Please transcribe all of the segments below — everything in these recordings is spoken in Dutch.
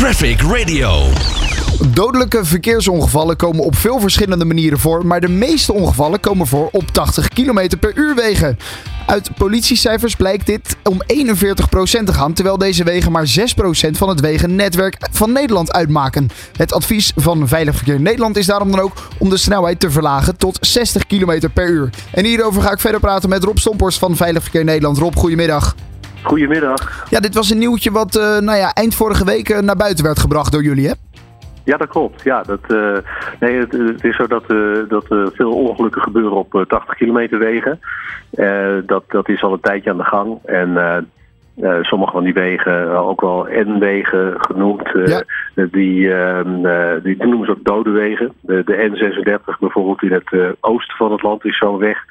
Traffic Radio. Dodelijke verkeersongevallen komen op veel verschillende manieren voor, maar de meeste ongevallen komen voor op 80 km per uur wegen. Uit politiecijfers blijkt dit om 41% te gaan, terwijl deze wegen maar 6% van het wegennetwerk van Nederland uitmaken. Het advies van Veilig Verkeer Nederland is daarom dan ook om de snelheid te verlagen tot 60 km per uur. En hierover ga ik verder praten met Rob Stomporst van Veilig Verkeer Nederland. Rob, goedemiddag. Goedemiddag. Ja, dit was een nieuwtje wat uh, nou ja, eind vorige week uh, naar buiten werd gebracht door jullie, hè? Ja, dat klopt. Ja, dat, uh, nee, het, het, is zo dat, dat veel ongelukken gebeuren op 80 kilometer wegen. dat, dat is al een tijdje aan de gang. En sommige van die wegen, ook wel N-wegen genoemd, ja. die, ehm, die noemen ze ook dode wegen. De, de N36 bijvoorbeeld in het oosten van het land is zo'n weg.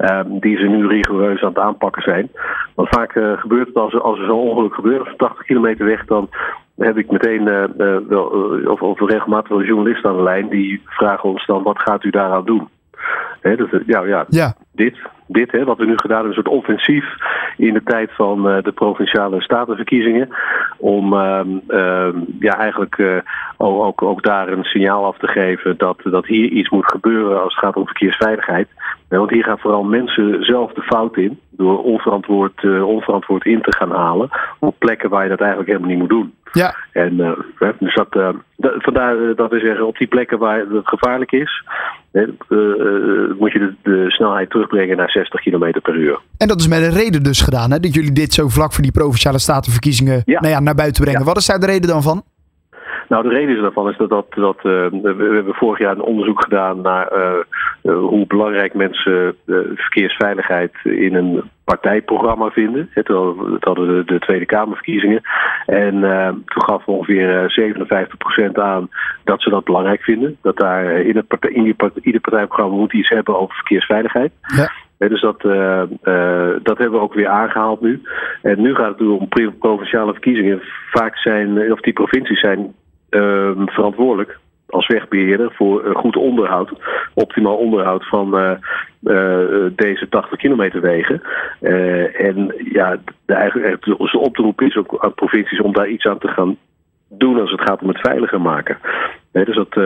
Uh, die ze nu rigoureus aan het aanpakken zijn. Want vaak uh, gebeurt het als, als er zo'n ongeluk gebeurt, of 80 kilometer weg, dan heb ik meteen uh, wel, of, of regelmatig wel journalisten aan de lijn die vragen ons dan: wat gaat u daaraan doen? He, dus, ja, ja, ja, dit, dit hè, wat we nu gedaan hebben, een soort offensief in de tijd van uh, de provinciale statenverkiezingen. Om uh, uh, ja, eigenlijk uh, ook, ook, ook, daar een signaal af te geven dat, dat hier iets moet gebeuren als het gaat om verkeersveiligheid. Want hier gaan vooral mensen zelf de fout in door onverantwoord, onverantwoord in te gaan halen op plekken waar je dat eigenlijk helemaal niet moet doen. Ja. En dus dat, dat, vandaar dat we zeggen op die plekken waar het gevaarlijk is, moet je de, de snelheid terugbrengen naar 60 km per uur. En dat is met een reden dus gedaan, hè? dat jullie dit zo vlak voor die provinciale statenverkiezingen ja. Nou ja, naar buiten brengen. Ja. Wat is daar de reden dan van? Nou, de reden daarvan is dat, dat, dat uh, we hebben vorig jaar een onderzoek gedaan naar uh, hoe belangrijk mensen verkeersveiligheid in een partijprogramma vinden. Het, het hadden de, de, Tweede Kamerverkiezingen. En toen gaf ongeveer 57% aan dat ze dat belangrijk vinden. Dat daar in, het partij, in die partij, ieder partijprogramma moet iets hebben over verkeersveiligheid. Ja. Dus dat, uh, uh, dat hebben we ook weer aangehaald nu. En nu gaat het om provinciale verkiezingen. Vaak zijn, of die provincies zijn uh, verantwoordelijk als wegbeheerder voor goed onderhoud, optimaal onderhoud van deze 80 kilometer wegen. en ja, de, de oproep is ook aan provincies om daar iets aan te gaan doen als het gaat om het veiliger maken. Dus dat,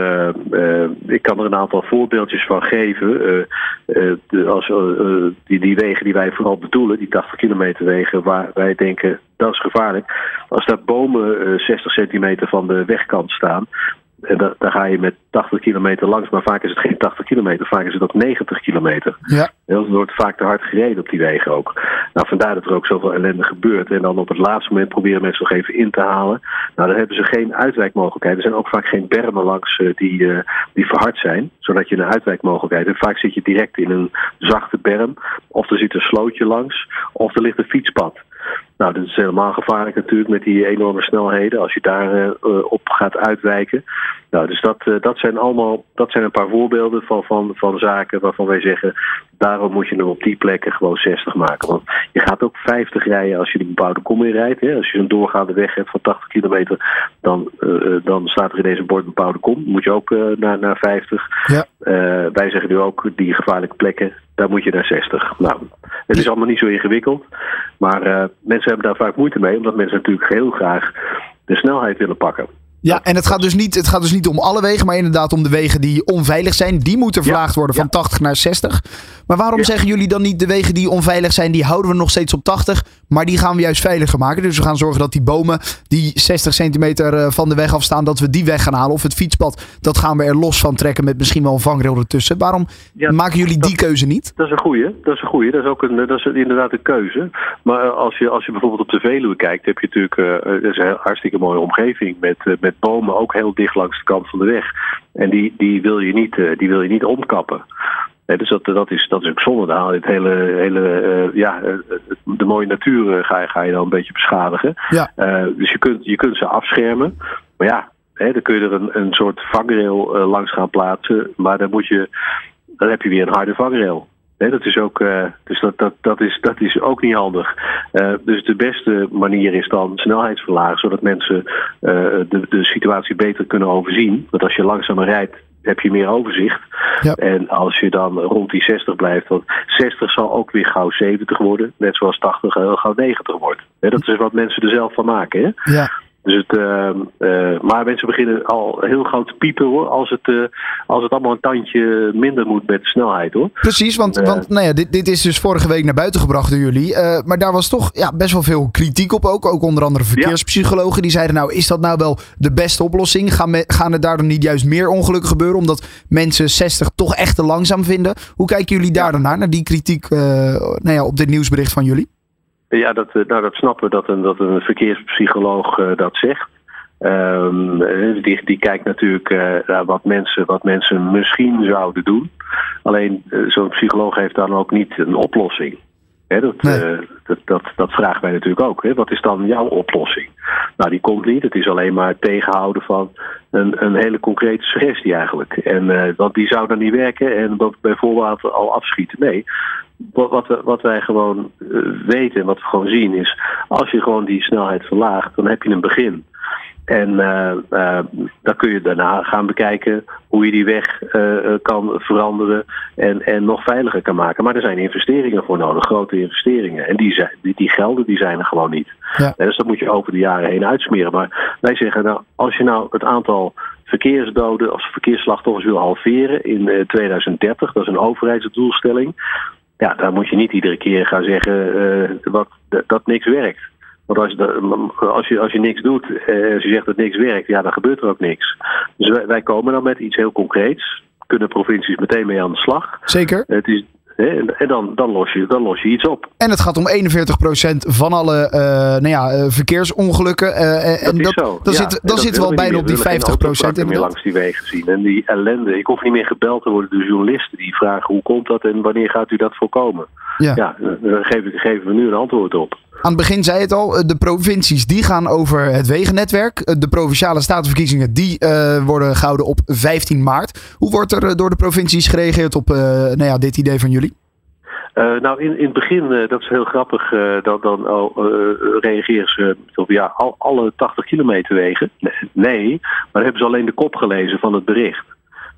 ik kan er een aantal voorbeeldjes van geven. De, als, die, die wegen die wij vooral bedoelen, die 80 kilometer wegen, waar wij denken dat is gevaarlijk. Als daar bomen 60 centimeter van de wegkant staan, en da daar ga je met 80 kilometer langs, maar vaak is het geen 80 kilometer, vaak is het ook 90 kilometer. Ja. Dat wordt vaak te hard gereden op die wegen ook. Nou, vandaar dat er ook zoveel ellende gebeurt. En dan op het laatste moment proberen mensen nog even in te halen. Nou, dan hebben ze geen uitwijkmogelijkheid. Er zijn ook vaak geen bermen langs uh, die, uh, die verhard zijn, zodat je een uitwijkmogelijkheid hebt. Vaak zit je direct in een zachte berm, of er zit een slootje langs, of er ligt een fietspad. Nou, dat is helemaal gevaarlijk natuurlijk met die enorme snelheden als je daar uh, op gaat uitwijken. Nou, dus dat, uh, dat zijn allemaal dat zijn een paar voorbeelden van, van, van zaken waarvan wij zeggen, daarom moet je hem op die plekken gewoon 60 maken. Want je gaat ook 50 rijden als je de bebouwde kom in rijdt. Hè. Als je een doorgaande weg hebt van 80 kilometer, dan, uh, dan staat er in deze bord bebouwde kom. Moet je ook naar, naar 50. Ja. wij zeggen nu ook, die gevaarlijke plekken, daar moet je naar 60. Nou, het is allemaal niet zo ingewikkeld. Maar uh, mensen hebben daar vaak moeite mee, omdat mensen natuurlijk heel graag de snelheid willen pakken. Ja, en het gaat, dus niet, het gaat dus niet om alle wegen, maar inderdaad om de wegen die onveilig zijn. Die moeten verlaagd worden van ja. 80 naar 60. Maar waarom zeggen jullie dan niet de wegen die onveilig zijn, die houden we nog steeds op 80, maar die gaan we juist veiliger maken? Dus we gaan zorgen dat die bomen die 60 centimeter eh, van de weg afstaan, dat we die weg gaan halen. Of het fietspad, dat gaan we er los van trekken met misschien wel een vangrail ertussen. Waarom maken jullie die keuze niet? Dat is een goeie. Dat is een goeie. Dat is ook een, dat is inderdaad een keuze. Maar uh, als je, als je bijvoorbeeld op de Veluwe kijkt, heb je natuurlijk uh, dat is een hartstikke mooie omgeving met, uh, met bomen ook heel dicht langs de kant van de weg. En die, die, wil, je niet, uh, die wil je niet omkappen. Dus dat, dat, is, dat is ook zonde. Dan het hele, hele uh, ja, uh, de mooie natuur ga, je, ga je dan een beetje beschadigen. Ja. Uh, dus je kunt, je kunt ze afschermen. Maar ja, hè, dan kun je er een, een soort vangrail uh, langs gaan plaatsen. Maar dan moet je, dan heb je weer een harde vangrail. Nee, dat is ook, uh, dus dat, dat, dat, is, dat is ook niet handig. Uh, dus de beste manier is dan snelheidsverlagen, zodat mensen uh, de, de situatie beter kunnen overzien. Want als je langzamer rijdt, heb je meer overzicht. Ja. En als je dan rond die 60 blijft, want 60 zal ook weer gauw 70 worden, net zoals 80 heel gauw 90 wordt. Dat is wat mensen er zelf van maken. Hè? Ja. Dus het, ehm, eh, maar mensen beginnen al heel groot te piepen hoor, als het, eh, als het allemaal een tandje minder moet met de snelheid hoor. Precies, want, Eh. want nou ja, dit, dit is dus vorige week naar buiten gebracht door jullie. Maar daar was toch ja, best wel veel kritiek op ook. Ook onder andere verkeerspsychologen. Die zeiden nou, is dat nou wel de beste oplossing? Gaan, me, gaan er daardoor niet juist meer ongelukken gebeuren? Omdat mensen 60 toch echt te langzaam vinden. Hoe kijken jullie daar dan naar? Naar die kritiek nou ja, op dit nieuwsbericht van jullie? Ja, dat, eh, nou, dat snappen we dat een, dat een verkeerspsycholoog eh, dat zegt. Ehm, eh, die, die kijkt natuurlijk naar wat mensen, wat mensen misschien zouden doen. Alleen zo'n psycholoog heeft dan ook niet een oplossing. Dat, Nee. dat, dat, dat vragen wij natuurlijk ook. Wat is dan jouw oplossing? Nou, die komt niet. Het is alleen maar het tegenhouden van een, een hele concrete suggestie eigenlijk. En, eh, want die zou dan niet werken en dat bijvoorbeeld al afschieten. Nee, wat, wat, wat wij gewoon eh, weten en wat we gewoon zien is... als je gewoon die snelheid verlaagt, dan heb je een begin. En eh, eh, dan kun je daarna gaan bekijken hoe je die weg kan veranderen en, en nog veiliger kan maken. Maar er zijn investeringen voor nodig, grote investeringen. En die, zijn, die, die gelden die zijn er gewoon niet. Ja. Dus dat moet je over de jaren heen uitsmeren. Maar wij zeggen, nou, als je nou het aantal verkeersdoden of verkeersslachtoffers wil halveren in eh, 2030, dat is een overheidsdoelstelling. Ja, dan moet je niet iedere keer gaan zeggen eh, wat, dat, dat niks werkt. Want als, je- als, je, als je niks doet, eh, als je zegt dat niks werkt, ja, dan gebeurt er ook niks. Dus wij, wij komen dan met iets heel concreets. Kunnen provincies meteen mee aan de slag. Zeker. Het is, en dan, dan, los je, dan los je iets op. En het gaat om 41% van alle eh, nou ja, eh, verkeersongelukken. eh, en Dat is dat, zo. Dan, Ja, zit, dan dat zitten we al bijna op die meer. We willen geen 50% autowrakken meer inderdaad. langs die wegen zien. En die ellende. Ik hoef niet meer gebeld te worden door journalisten die vragen hoe komt dat en wanneer gaat u dat voorkomen. Ja. Ja, daar geven, geven we nu een antwoord op. Aan het begin zei het al, eh, de provincies die gaan over het wegennetwerk. Eh, De provinciale statenverkiezingen die eh, worden gehouden op 15 maart. Hoe wordt er door de provincies gereageerd op nou ja, dit idee van jullie? Nou, in, in het begin, dat is heel grappig, eh, dan, eh, reageren ze op ja, al, alle 80 kilometer wegen. Nee, maar hebben ze alleen de kop gelezen van het bericht.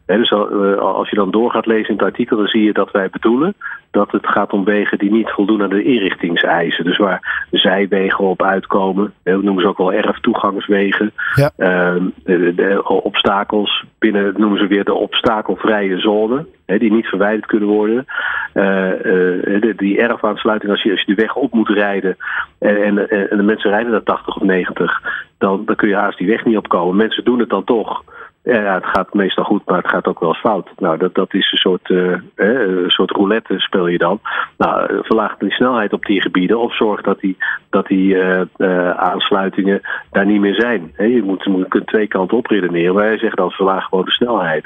Dus eh, als je dan door gaat lezen in het artikel, dan zie je dat wij bedoelen dat het gaat om wegen die niet voldoen aan de inrichtingseisen. Dus waar zijwegen op uitkomen, dat noemen ze ook wel erftoegangswegen. Ja. Ehm, de, de obstakels, binnen dat noemen ze weer de obstakelvrije zone, die niet verwijderd kunnen worden. Eh, eh, de, die erfaansluiting, als je, als je de weg op moet rijden en, en, en de mensen rijden daar 80 of 90, dan, dan kun je haast die weg niet opkomen. Mensen doen het dan toch. Ja, het gaat meestal goed, maar het gaat ook wel fout. Nou, dat, dat is een soort, eh, hè, een soort roulette speel je dan. Nou, eh, verlaag die snelheid op die gebieden of zorg dat die, dat die eh, aansluitingen daar niet meer zijn. Je, moet, je kunt twee kanten op redeneren. Wij zeggen dan verlaag gewoon de snelheid.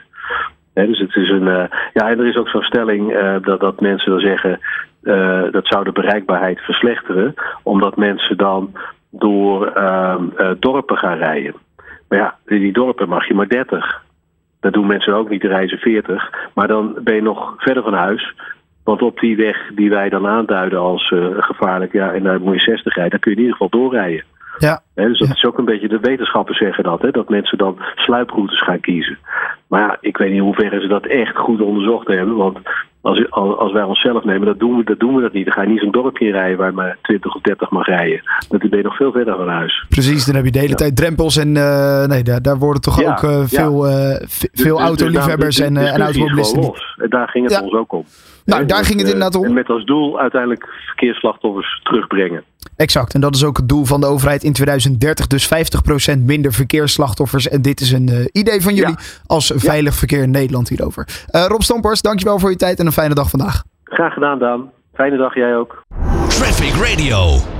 Dus het is een. ja, en er is ook zo'n stelling dat, dat mensen dan zeggen. dat zou de bereikbaarheid verslechteren, omdat mensen dan door ehm, eh, dorpen gaan rijden. Maar ja, in die dorpen mag je maar 30. Dat doen mensen ook niet, reizen 40. Maar dan ben je nog verder van huis. Want op die weg die wij dan aanduiden als eh, gevaarlijk, ja, en daar moet je 60 rijden, dan kun je in ieder geval doorrijden. Ja. Dus dat Ja. is ook een beetje, de wetenschappers zeggen dat, hè, dat mensen dan sluiproutes gaan kiezen. Maar ja, ik weet niet in hoeverre ze dat echt goed onderzocht hebben. Want als, als wij onszelf nemen, dat doen, we, dat doen we dat niet. Dan ga je niet zo'n dorpje rijden waar maar 20 of 30 mag rijden. Dan ben je nog veel verder van huis. Precies, dan heb je de hele Ja. tijd drempels en eh, nee, daar, daar worden toch Ja, ook ja. veel, Dus- veel dus- autoliefhebbers dus en, en automobilisten. daar ging het ons ook om. Nou, daar dus, ging het eh, inderdaad om. En met als doel uiteindelijk verkeersslachtoffers terugbrengen. Exact, en dat is ook het doel van de overheid in 2030. Dus 50% minder verkeersslachtoffers. En dit is een eh, idee van jullie als Veilig Verkeer in Nederland hierover. Eh, Rob Stampers, dankjewel voor je tijd en een fijne dag vandaag. Graag gedaan, Daan. Fijne dag, jij ook. Traffic Radio.